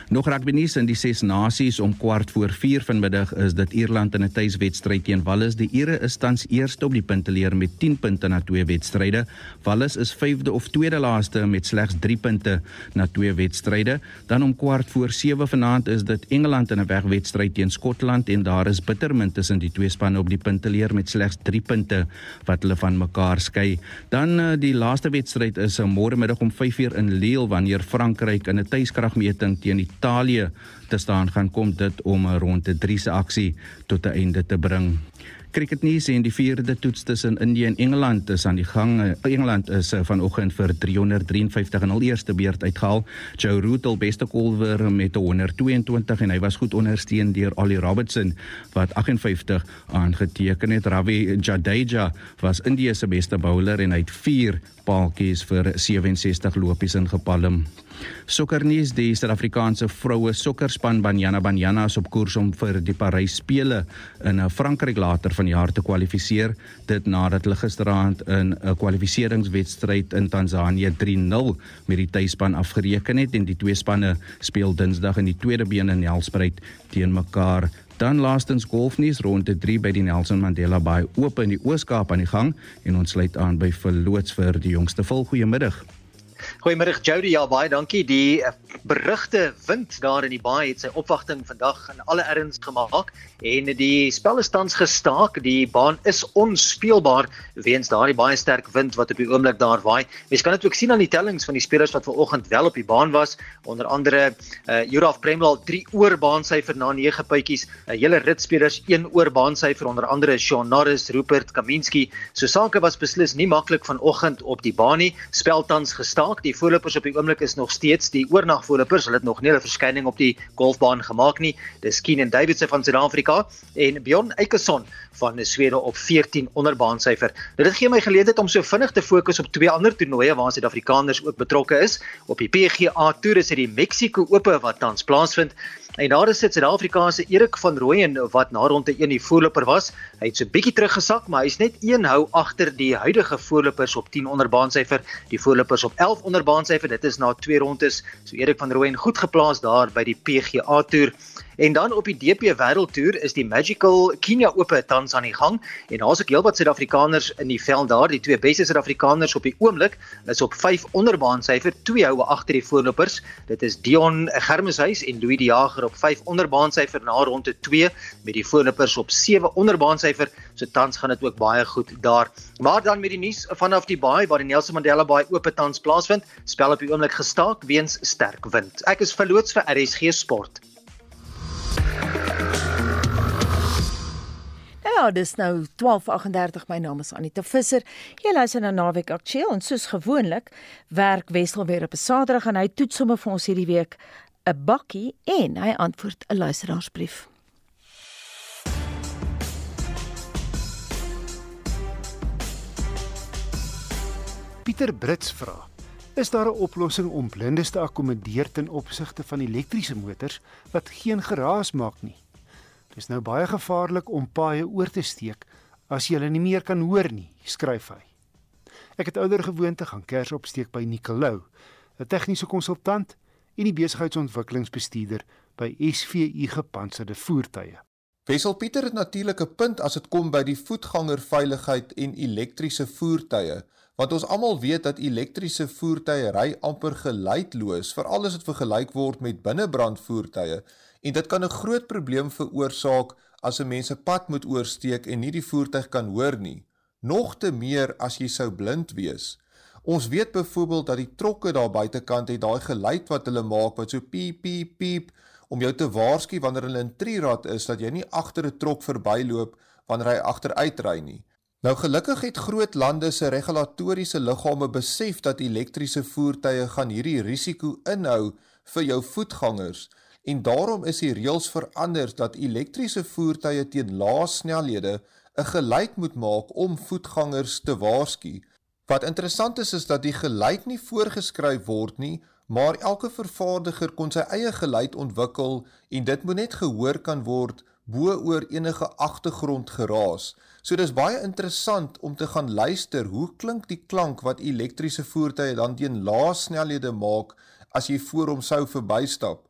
Nog rugby nuus in die ses nasies om kwart voor 4 vanmiddag is dit Ierland in 'n tuiswedstryd teen Wallis. Die Ire is tans eerste op die punteleer met 10 punte na twee wedstryde. Wallis is vyfde of tweede laaste met slegs 3 punte na twee wedstryde. Dan om kwart voor 7 vanaand is dit Engeland in 'n wegwedstryd teen Skotland en daar is bittermin tussen die twee spanne op die punteleer met slegs 3 punte wat hulle van mekaar skei. Dan uh, die laaste wedstryd is uh, môre middag om 5:00 in Lille wanneer Frankryk in 'n tuiskragmeting teen Italië te staan gaan kom dit om 'n ronde 3 se aksie tot 'n einde te bring. Cricketnuus en die vierde toets tussen Indië en Engeland is aan die gang. Engeland is eh, vanoggend vir 353 in hul eerste beurt uitgehaal. Joe Root al beste bowler met 122 en hy was goed ondersteun deur Ollie Robertson wat 58 aangeteken het. Ravi Jadeja was Indië se beste bowler en hy het 4 paaltjies vir 67 lopies ingepalm. Sokkernuus: Die Suid-Afrikaanse vroue sokkerspan Banyana Banyana is op koers om vir die Parys Spele in Frankryk later van die jaar te kwalifiseer. Dit nadat hulle gisteraand in 'n kwalifikasiewedstryd in Tansanië 3-0 met die tuisspan afgereken het en die twee spanne speel Dinsdag in die tweede been in Nelspruit teen mekaar. Dan laastens golfnuus ronde 3 by die Nelson Mandela Bay oop in die Oos-Kaap aan die gang en ons sluit aan by verloots vir die jongste vol goeiemiddag. Goeiemôre Jody, ja baie dankie. Die eh, berugte wind daar in die baai het sy opwagting vandag in alle erns gemaak en die spel is tans gestaak. Die baan is onspeelbaar weens daardie baie sterk wind wat op die oomblik daar waai. Mens kan dit ook sien aan die tellings van die spelers wat vanoggend wel op die baan was, onder andere uh Juraf Premlal 3 oor baansyfer na 9 puitjies, 'n uh, hele rit spelers 1 oor baansyfer onder andere Sean Norris, Rupert Kaminski. So sake was beslis nie maklik vanoggend op die baan nie. Spel tans gestaak. Die voorlopers op die oomblik is nog steeds die oornagvoorlopers. Hulle het nog nie hulle verskyning op die golfbaan gemaak nie. Dis Keenan Davidson van Suid-Afrika en Bjorn Eikeson van Swede op 14 onderbaansyfer. Dit gee my geleentheid om so vinnig te fokus op twee ander toernooie waar Suid-Afrikaners ook betrokke is. Op die PGA Tour is dit die Mexico Ope wat tans plaasvind. En daar is Suid-Afrika se Erik van Rooyen wat na ronde 1 die voorloper was. Hy het so bietjie teruggesak, maar hy's net een hou agter die huidige voorlopers op 10 onderbaansyfer, die voorlopers op 11 onderbaansyfer. Dit is na twee rondes. So Erik van Rooyen goed geplaas daar by die PGA Tour. En dan op die DP Wêreldtoer is die Magical Kenya Ope tans aan die gang en daar's ook heelwat Suid-Afrikaners in die veld daar. Die twee beste Suid-Afrikaners op die oomblik is op 5 onderbaan syfer, twee houe agter die voorlopers. Dit is Dion Germeshuis en Louis Die Jager op 5 onderbaan syfer na ronde 2 met die voorlopers op 7 onderbaan syfer. So tans gaan dit ook baie goed daar. Maar dan met die nuus vanaf die baai waar die Nelson Mandela Baai Ope tans plaasvind, spel op die oomblik gestaak weens sterk wind. Ek is verloots vir RSG Sport. Ja, dis nou 12:38. My naam is Anita Visser. Jy luister na Naweek Aktueel en soos gewoonlik werk Wessel weer op 'n Saterdag en hy toets sommer vir ons hierdie week 'n bakkie en hy antwoord 'n luisteraarsbrief. Pieter Brits vra: Is daar 'n oplossing om blindes te akkommodeer ten opsigte van elektriese motors wat geen geraas maak nie? Dit is nou baie gevaarlik om paaie oor te steek as jy hulle nie meer kan hoor nie, skryf hy. Ek het ouer gewoonte gaan kers opsteek by Nicolou, 'n tegniese konsultant en die besigheidsontwikkelingsbestuurder by SVU gepantserde voertuie. Wessel Pieter het natuurlik 'n punt as dit kom by die voetgangerveiligheid en elektriese voertuie, want ons almal weet dat elektriese voertuie ry amper geluidloos, veral as dit vergelyk word met binnebrandvoertuie en dit kan 'n groot probleem veroorsaak as 'n mens 'n pad moet oorsteek en nie die voertuig kan hoor nie. Nog te meer as jy sou blind wees. Ons weet byvoorbeeld dat die trokke daar buitekant het daai geluid wat hulle maak wat so piep piep piep om jou te waarsku wanneer hulle in trirad is dat jy nie agter 'n trok verbyloop wanneer hy agteruitry nie. Nou gelukkig het groot lande se regulatoriese liggame besef dat elektriese voertuie gaan hierdie risiko inhou vir jou voetgangers en daarom is die reëls verander dat elektriese voertuie teen lae snelhede 'n geluid moet maak om voetgangers te waarsku. Wat interessant is is dat die geluid nie voorgeskryf word nie, maar elke vervaardiger kon sy eie geluid ontwikkel en dit moet net gehoor kan word bo oor enige agtergrondgeraas. So dis baie interessant om te gaan luister hoe klink die klank wat elektriese voertuie dan teen lae snelhede maak as jy voor hom sou verbystap.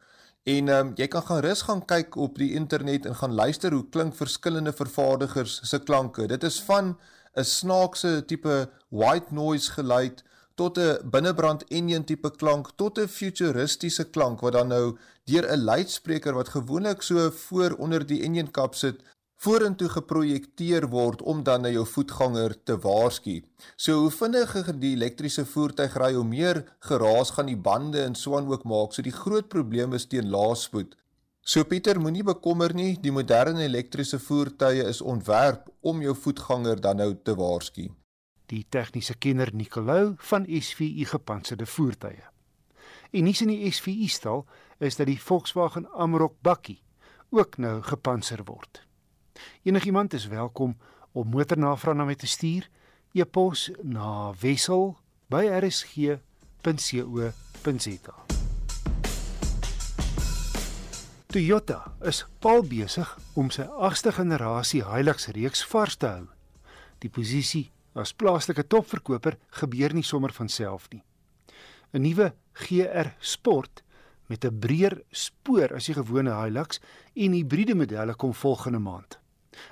En ehm um, jy kan gaan rus gaan kyk op die internet en gaan luister hoe klink verskillende vervaardigers se klanke. Dit is van 'n snaakse tipe white noise geluid tot 'n binnebrand enjin tipe klank tot 'n futuristiese klank wat dan nou deur 'n luidspreker wat gewoonlik so voor onder die enjin kap sit vorentoe geprojekteer word om dan na jou voetganger te waarsku. So hoe vinniger die elektriese voertuig ry, hoe meer geraas gaan die bande en swaan ook maak. So die groot probleem is teen laaspoed. So Pieter, moenie bekommer nie, die moderne elektriese voertuie is ontwerp om jou voetganger dan nou te waarsku. Die tegniese kenner Nicolou van SVU gepantserde voertuie. En nuus in die SVU stal is dat die Volkswagen Amarok bakkie ook nou gepantser word. Enigiemand is welkom om motornavraag na my te stuur e-pos na wissel@rsg.co.za. Toyota is pal besig om sy 8ste generasie Hilux reeks vars te hou. Die posisie as plaaslike topverkoper gebeur nie sommer van self nie. 'n Nuwe GR Sport met 'n breër spoor as die gewone Hilux en hibriede modelle kom volgende maand.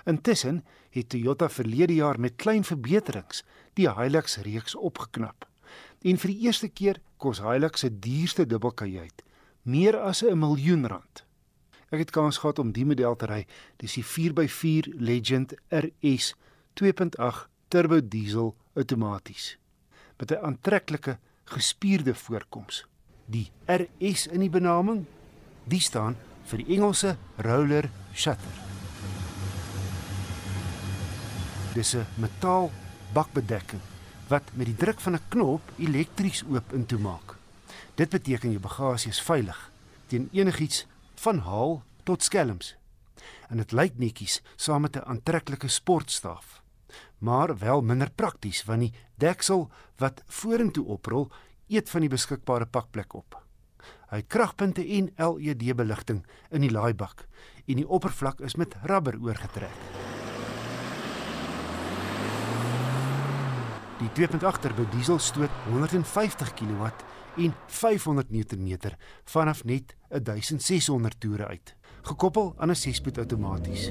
Intussen het Toyota verlede jaar met klein verbeterings die Hilux reeks opgeknap. En vir die eerste keer kos Hilux se duurste dubbelkajuit meer as 'n miljoen rand. Ek het kans gehad om die model te ry, dis die 4x4 Legend RS 2.8 turbo diesel outomaties met 'n aantreklike gespierde voorkoms. Die RS in die benaming, die staan vir die Engelse roller shutter. Dis 'n metaal bakbedekking wat met die druk van 'n knop elektries oop en toe maak. Dit beteken jou bagasie is veilig teen enigiets van haal tot skelms. En dit lyk netjies saam met 'n aantreklike sportstaaf. Maar wel minder prakties want die deksel wat vorentoe oprol, eet van die beskikbare pakplek op. Hy het kragpunte en LED beligting in die laaibak en die oppervlak is met rubber oorgetrek. Die 2.8 turbo diesel stoot 150 kW en 500 Nm vanaf net 1600 toere uit, gekoppel aan 'n 6-spoed outomaties.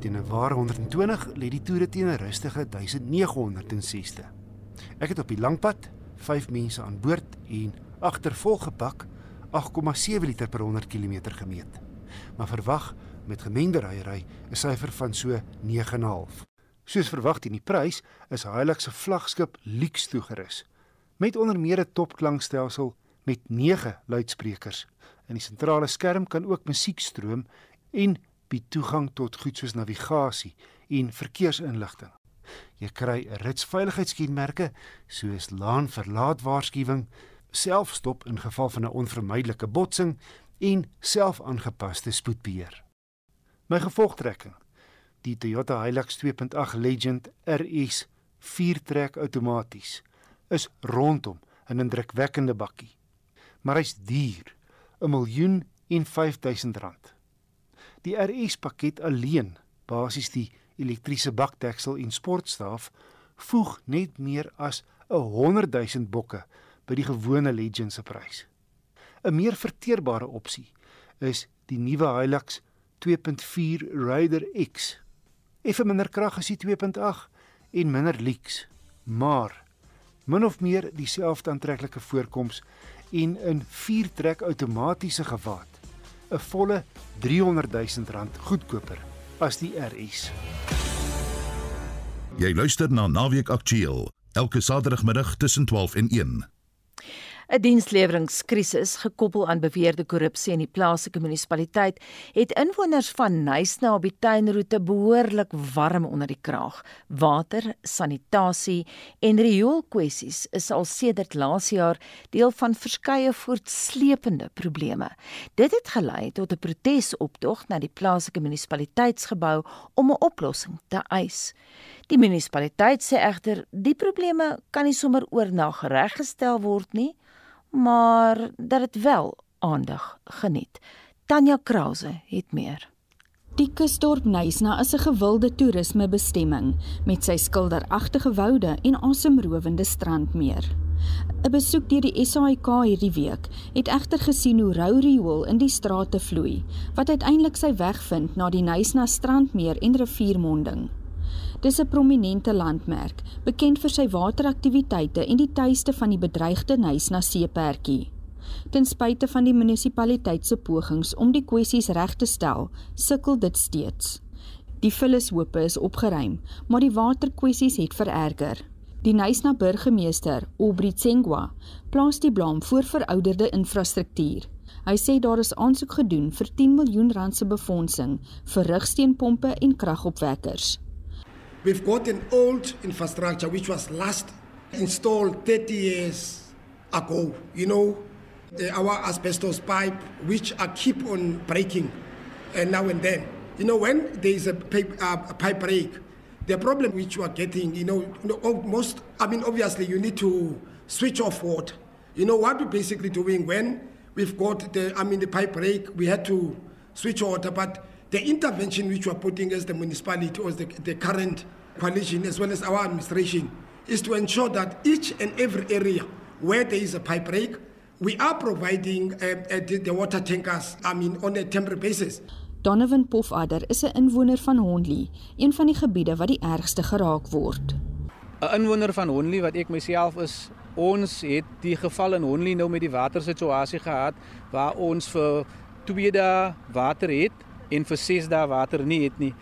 Teen 'n ware 120 lê die toere teen 'n rustige 1960. Ek het op die langpad 5 mense aan boord en agter volgepak 8,7 liter per 100 km gemeet. Maar verwag met gemengde ryery 'n syfer van so 9,5. Soos verwag teen die prys is Hilux se vlaggenskap Lux toegerus met onder meer 'n topklankstelsel met 9 luidsprekers. In die sentrale skerm kan ook musiek stroom en bied toegang tot goed soos navigasie en verkeersinligting. Jy kry 'n ritsveiligheidskenmerke soos laan verlaat waarskuwing, selfstop in geval van 'n onvermydelike botsing en selfaangepaste spoedbeheer. My gevolgtrekking die Toyota Hilux 2.8 Legend RS 4-trek outomaties is rondom 'n indrukwekkende bakkie. Maar hy's duur, 'n miljoen en 5000 rand. Die RS pakket alleen, basies die elektriese bakdeksel en sportstaaf, voeg net meer as 'n 100 000 bokke by die gewone Legend se prys. 'n Meer verteerbare opsie is die nuwe Hilux 2.4 Raider X effe minder krag as die 2.8 en minder leaks, maar min of meer dieselfde aantreklike voorkoms en in 4-trek outomatiese gewaad. 'n Volle 300 000 rand goedkoper as die RS. Jy luister na Naweek Aktueel elke Saterdagmiddag tussen 12 en 1. 'n Diensleweringskrisis gekoppel aan beweerde korrupsie in die plaaslike munisipaliteit het inwoners van Nysna op die tuinroete behoorlik warm onder die kraag. Water, sanitasie en rioolkwessies is al sedert laas jaar deel van verskeie voortsleepende probleme. Dit het gelei tot 'n protesoptog na die plaaslike munisipaliteitsgebou om 'n oplossing te eis. Die munisipaliteit sê egter die probleme kan nie sommer oornag reggestel word nie maar dat dit wel aandag geniet. Tanya Krause het meer. Die kusdorp Nysna is 'n gewilde toerismebestemming met sy skilderagtige woude en asemrowende strandmeer. 'n Besoek deur die SAIK hierdie week het egter gesien hoe rou riool in die strate vloei, wat uiteindelik sy weg vind na die Nysna strandmeer en riviermonding. Dis 'n prominente landmerk, bekend vir sy wateraktiwiteite en die tuiste van die bedreigde Nysna seepertjie. Ten spyte van die munisipaliteit se pogings om die kwessies reg te stel, sukkel dit steeds. Die vullishope is opgeruim, maar die waterkwessies het vererger. Die Nysna burgemeester, Aubrey Tsengwa, plaas die blame voor verouderde infrastruktuur. Hy sê daar is aansoek gedoen vir 10 miljoen rand se befondsing vir rugsteenpompe en kragopwekkers. We've got an old infrastructure which was last installed 30 years ago. You know, the, our asbestos pipe which are keep on breaking and now and then. You know, when there is a pipe, uh, a pipe break, the problem which you are getting, you know, you know, most, I mean, obviously you need to switch off water. You know, what we're basically doing when we've got the, I mean, the pipe break, we had to switch water, but the intervention which we're putting as the municipality or the, the current coalition as well as our administration is to ensure that each and every area where there is a pipe break, we are providing uh, uh, the, the water tankers, I mean, on a temporary basis. Donovan Pofadder is 'n inwoner van Honley, een van die gebiede wat die ergste geraak word. 'n Inwoner van Honley wat ek myself is, ons het die geval in Honley nou met die watersituasie gehad waar ons vir 2 dae water het en vir 6 dae water nie het nie.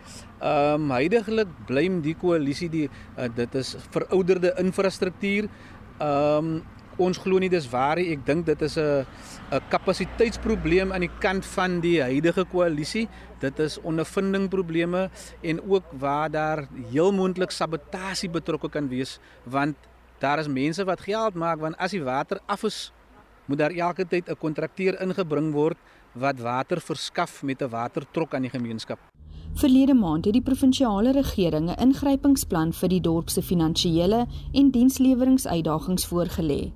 Ehm um, heidaglik blame die koalisie die uh, dit is verouderde infrastruktuur. Ehm um, ons glo nie dis waar nie. Ek dink dit is 'n 'n kapasiteitsprobleem aan die kant van die huidige koalisie. Dit is ondervindingprobleme en ook waar daar heel moontlik sabotasie betrokke kan wees want daar is mense wat geld maak want as die water af is moet daar elke tyd 'n kontrakteur ingebring word wat water verskaf met 'n watertrok aan die gemeenskap. Verlede maand het die provinsiale regering 'n ingrypingsplan vir die dorp se finansiële en diensleweringsuitdagings voorgelê.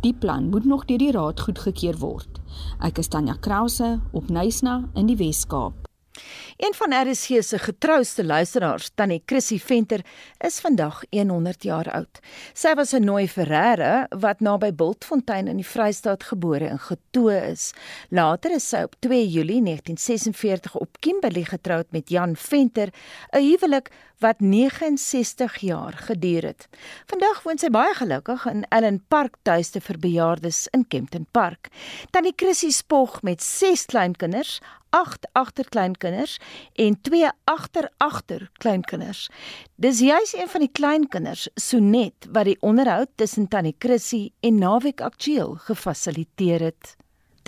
Die plan moet nog deur die raad goedgekeur word. Ek is Tanya Krause op Nysna in die Wes-Kaap. Een van RSG se getrouste luisteraars, Tannie Chrissy Venter, is vandag 100 jaar oud. Sy was 'n nooi Ferreira wat naby Bultfontein in die Vrystaat gebore en getoe is. Later is sy op 2 Julie 1946 op Kimberley getroud met Jan Venter, 'n huwelik wat 69 jaar geduur het. Vandag woon sy baie gelukkig in Ellen Park tuiste vir bejaardes in Kempton Park. Tannie Chrissy spog met 6 kleinkinders, 8 agterkleinkinders en 2 agteragter kleinkinders. Dis juis een van die kleinkinders, Sonet, wat die onderhoud tussen Tannie Chrissy en Naweek Aktueel gefasiliteer het.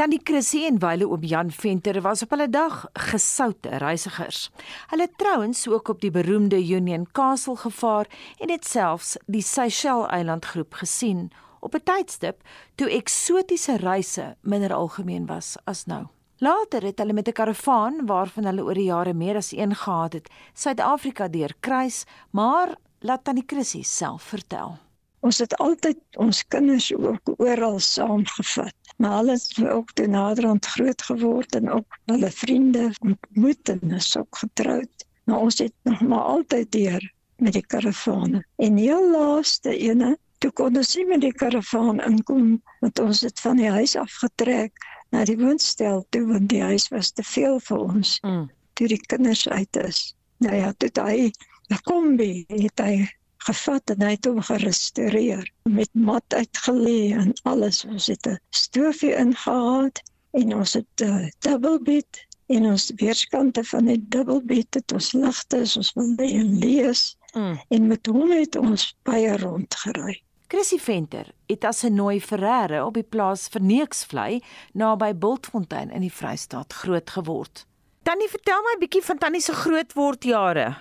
Tannie Chrissy en wyle oom Jan Venter was op hulle dag gesoute reisigers. Hulle trouens ook op die beroemde Union Castle gevaar en het selfs die Seychelles eilandgroep gesien op 'n tydstip toe eksotiese reise minder algemeen was as nou. Later het hulle met 'n karavaan waarvan hulle oor die jare meer as een gehad het, Suid-Afrika deurkruis, maar laat Tannie Chrissy self vertel. Ons het altyd ons kinders ook oral saamgevat. Maar hulle het ook te naderhand groot geword en ook hulle vriende ontmoet en is ook getroud. Maar ons het nog maar altyd deur met die karavane. En heel laaste ene, toe kon ons nie met die karavaan inkom, want ons het van die huis afgetrek na die woonstel toe want die huis was te veel vir ons. Mm. Toe die kinders uit is. Nou ja, toe hy kom by, het hy gevat en hy het hom gerestoreer met mat uitgelê en alles. Ons het 'n stoofie ingehaat en ons het 'n uh, double bed en ons weerskante van die double bed het ons ligte, ons wil lees. Mm. En met hom het ons baie rondgery. Chrissy Venter het as 'n nooi Ferreira op die plaas Verneeksvlei naby Bultfontein in die Vrystaat groot geword. Tannie, vertel my 'n bietjie van Tannie se grootwordjare.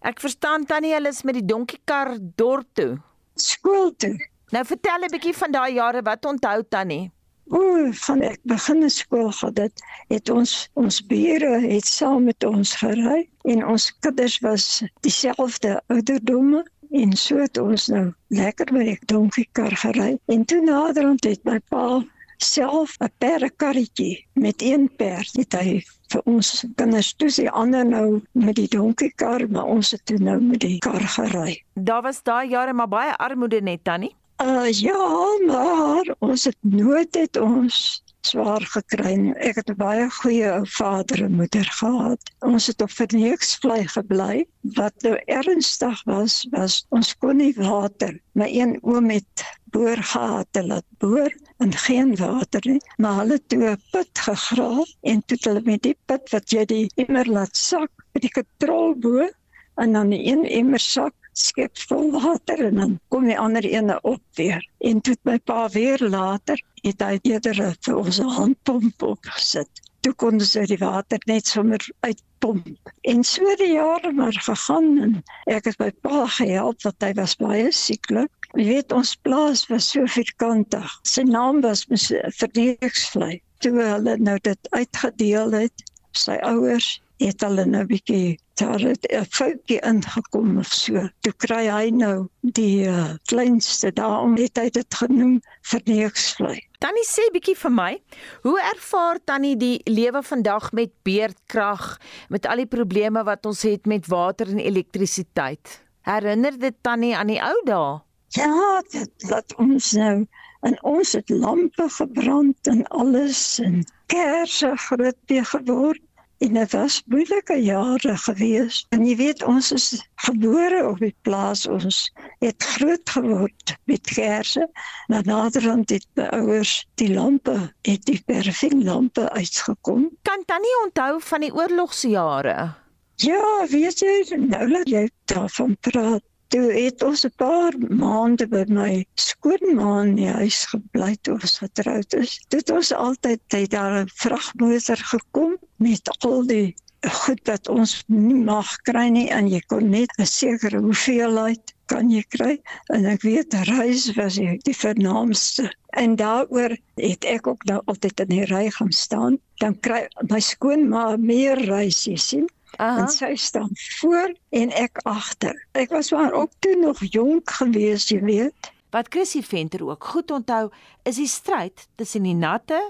Ek verstaan Tannie hulle is met die donkiekar dorp toe, skool toe. Nou vertel 'n bietjie van daai jare wat onthou Tannie. O, van ek begin skool gehad het, het ons ons bure het saam met ons gery en ons kinders was dieselfde ouderdomme en so het ons nou lekker met die donkiekar gery en toe naderhand het my pa self 'n perdekarretjie met een perd het hy vir ons kinders toe sy ander nou met die donkiekar maar ons het toe nou met die kar gery. Daar was daai jare maar baie armoede net tannie. Uh ja, maar ons het nooit het ons swaar gekry. Ek het baie goeie vader en moeder gehad. Ons het op verneeksvlei gebly. Wat nou ernstig was, was ons kon nie water. My een oom het boor gehad, hulle boor en geen water nie, maar hulle het 'n put gegrawe en toe hulle met die put wat jy die emmer laat sak, met die katrol bo en dan 'n een emmer sak skep vol water en dan kom die ander ene op weer. En toe my pa weer later het hy eerder vir ons handpomp opgesit. Toe kon sy die water net sommer uitpomp. En so die jare maar gegaan en ek het my pa gehelp want hy was baie sieklik. Jy weet ons plaas was so vierkantig. Sy naam was Verdeeksvlei. Toe hulle nou dit uitgedeel het, sy ouers het hulle nou 'n bietjie daar het 'n foutjie ingekom of so. Toe kry hy nou die uh, kleinste daarom het hy dit genoem verneeksvlei. Tannie sê bietjie vir my, hoe ervaar Tannie die lewe vandag met beerdkrag, met al die probleme wat ons het met water en elektrisiteit? Herinner dit Tannie aan die ou dae? Ja, dit laat ons nou en ons het lampe gebrand en alles en kersse groot weer geword En dit was moeilike jare gewees. En jy weet ons is gebore op die plaas ons het groot geword met kersse. Na naderhand het my ouers die lampe, het die perfillampe uitgekom. Kan tannie onthou van die oorlogsjare? Ja, weet jy, nou laat jy daarvan praat toe het ons 'n paar maande by my skoonma in die huis gebly toe ons getroud is. Dit was altyd tyd daar 'n vragmotor gekom met al die goed wat ons nie mag kry nie en jy kon net 'n sekere hoeveelheid kan jy kry. En ek weet reis was die, die vernaamste. En daaroor het ek ook nou altyd in die ry gaan staan. Dan kry my skoonma meer reis jy sien Aha. En sy staan voor en ek agter. Ek was maar ook toe nog jonk gewees, jy weet. Wat Chrissy Venter ook goed onthou, is die stryd tussen die natte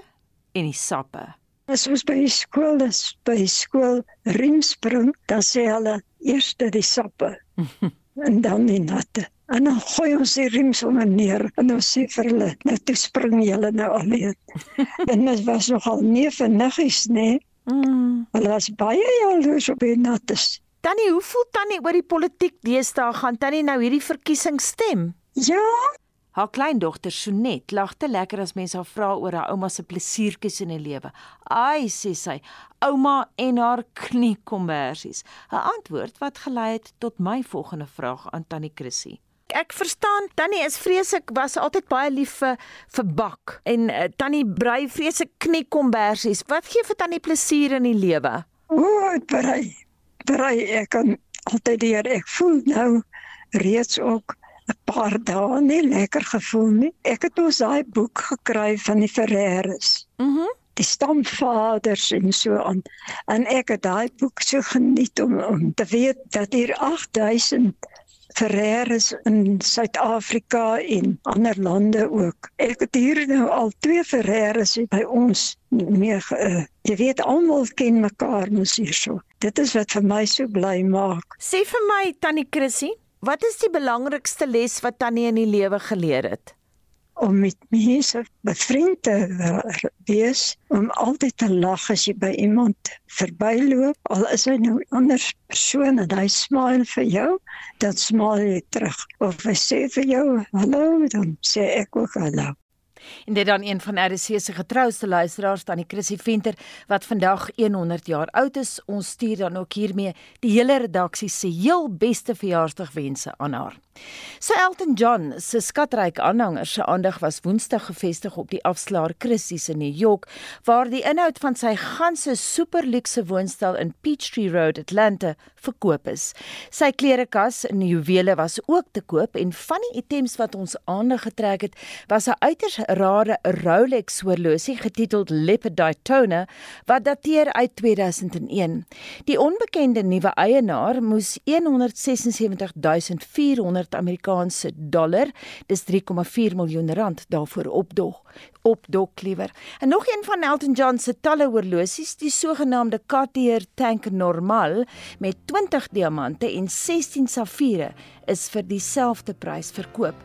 en die sappe. As ons by skool is, by skool riemspring, dan sê hulle eers die sappe en dan die natte. En dan gooi ons die riem sommer neer en dan sê vir hulle, nou toe spring julle nou alleen. en dit was nogal nie vir niggies nie. Mm. Hulle was baie jaloers op die nattes. Tannie, hoe voel Tannie oor die politiek deesdae? Gaan Tannie nou hierdie verkiesing stem? Ja. Haar kleindogter Sonet lag te lekker as mense haar vra oor haar ouma se plesiertjies in die lewe. Ai, sê sy, ouma en haar kniekombersies. 'n Antwoord wat gelei het tot my volgende vraag aan Tannie Chrissy ek verstaan Tannie is vreeslik was altyd baie lief vir vir bak en uh, Tannie brei vreeslik kniekombersies. Wat gee vir Tannie plesier in die lewe? O, brei. Brei ek kan altyd hier ek voel nou reeds ook 'n paar dae nie lekker gevoel nie. Ek het ons daai boek gekry van die Ferreras. Mhm. Mm die stamvaders en so aan. En ek het daai boek so geniet om om te weet dat hier 8000 Ferreras in Suid-Afrika en ander lande ook. Ek het hier nou al twee Ferreras by ons mee uh, jy weet almal ken mekaar mos hierso. Dit is wat vir my so bly maak. Sê vir my Tannie Chrissy, wat is die belangrikste les wat Tannie in die lewe geleer het? Om met mense bevriend te wees, om altyd te lag as jy by iemand verbyloop, al is hy nou 'n ander persoon en hy smile vir jou, dan smile jy terug. Of hy sê vir jou hallo, dan sê ek ook hallo. En dit dan een van RC se getrouste luisteraars, Tannie Chrissy Venter, wat vandag 100 jaar oud is. Ons stuur dan ook hiermee die hele redaksie se heel beste verjaarsdagwense aan haar. So Elton John se skatryk aanhangers se aandag was Woensdag gefestig op die afslaer Christie's in New York waar die inhoud van sy ganse superluukse woonstel in Peachtree Road Atlanta verkoop is. Sy klerekas en juwele was ook te koop en van die items wat ons aandag getrek het was 'n uiters rare Rolex horlosie getiteld Leopard Daytona wat dateer uit 2001. Die onbekende nuwe eienaar moes 176400 100 Amerikaanse dollar, dis 3,4 miljoen rand daarvoor opdog opdok liewer. En nog een van Elton John se talle horlosies, die sogenaamde Cartier Tank Normal met 20 diamante en 16 safiere is vir dieselfde prys verkoop.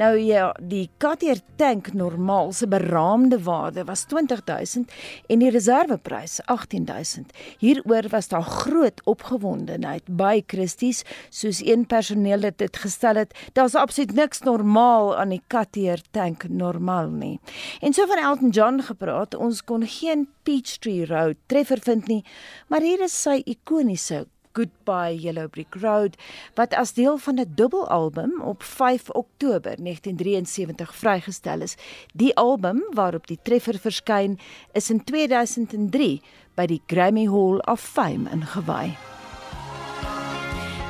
Nou ja, die Cartier Tank Normal se beraamde waarde was 20000 en die reserveprys 18000. Hieroor was daar groot opgewondenheid by Christie's, soos een personeel dit gestel het. Daar's absoluut niks normaal aan die Cartier Tank Normal nie. En so van Elton John gepraat, ons kon geen Peachtree Road treffer vind nie, maar hier is sy ikoniese Goodbye Yellow Brick Road wat as deel van 'n dubbelalbum op 5 Oktober 1973 vrygestel is. Die album waarop die treffer verskyn, is in 2003 by die Grammy Hall of Fame ingewy.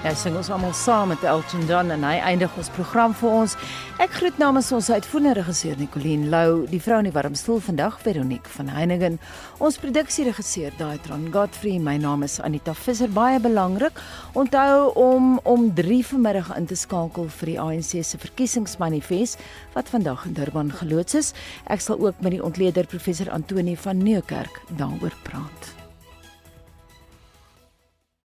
Nou sing ons almal saam met Elton John en hy eindig ons program vir ons. Ek groet namens ons uitvoerende regisseur Nicoline Lou, die vrou in die warm stoel vandag Veronique van Heiningen, ons produksieregisseur Daitron Godfrey. My naam is Anita Visser. Baie belangrik, onthou om om 3 vanmiddag in te skakel vir die ANC se verkiesingsmanifest wat vandag in Durban geloods is. Ek sal ook met die ontleder professor Antoni van Nieuwkerk daaroor praat.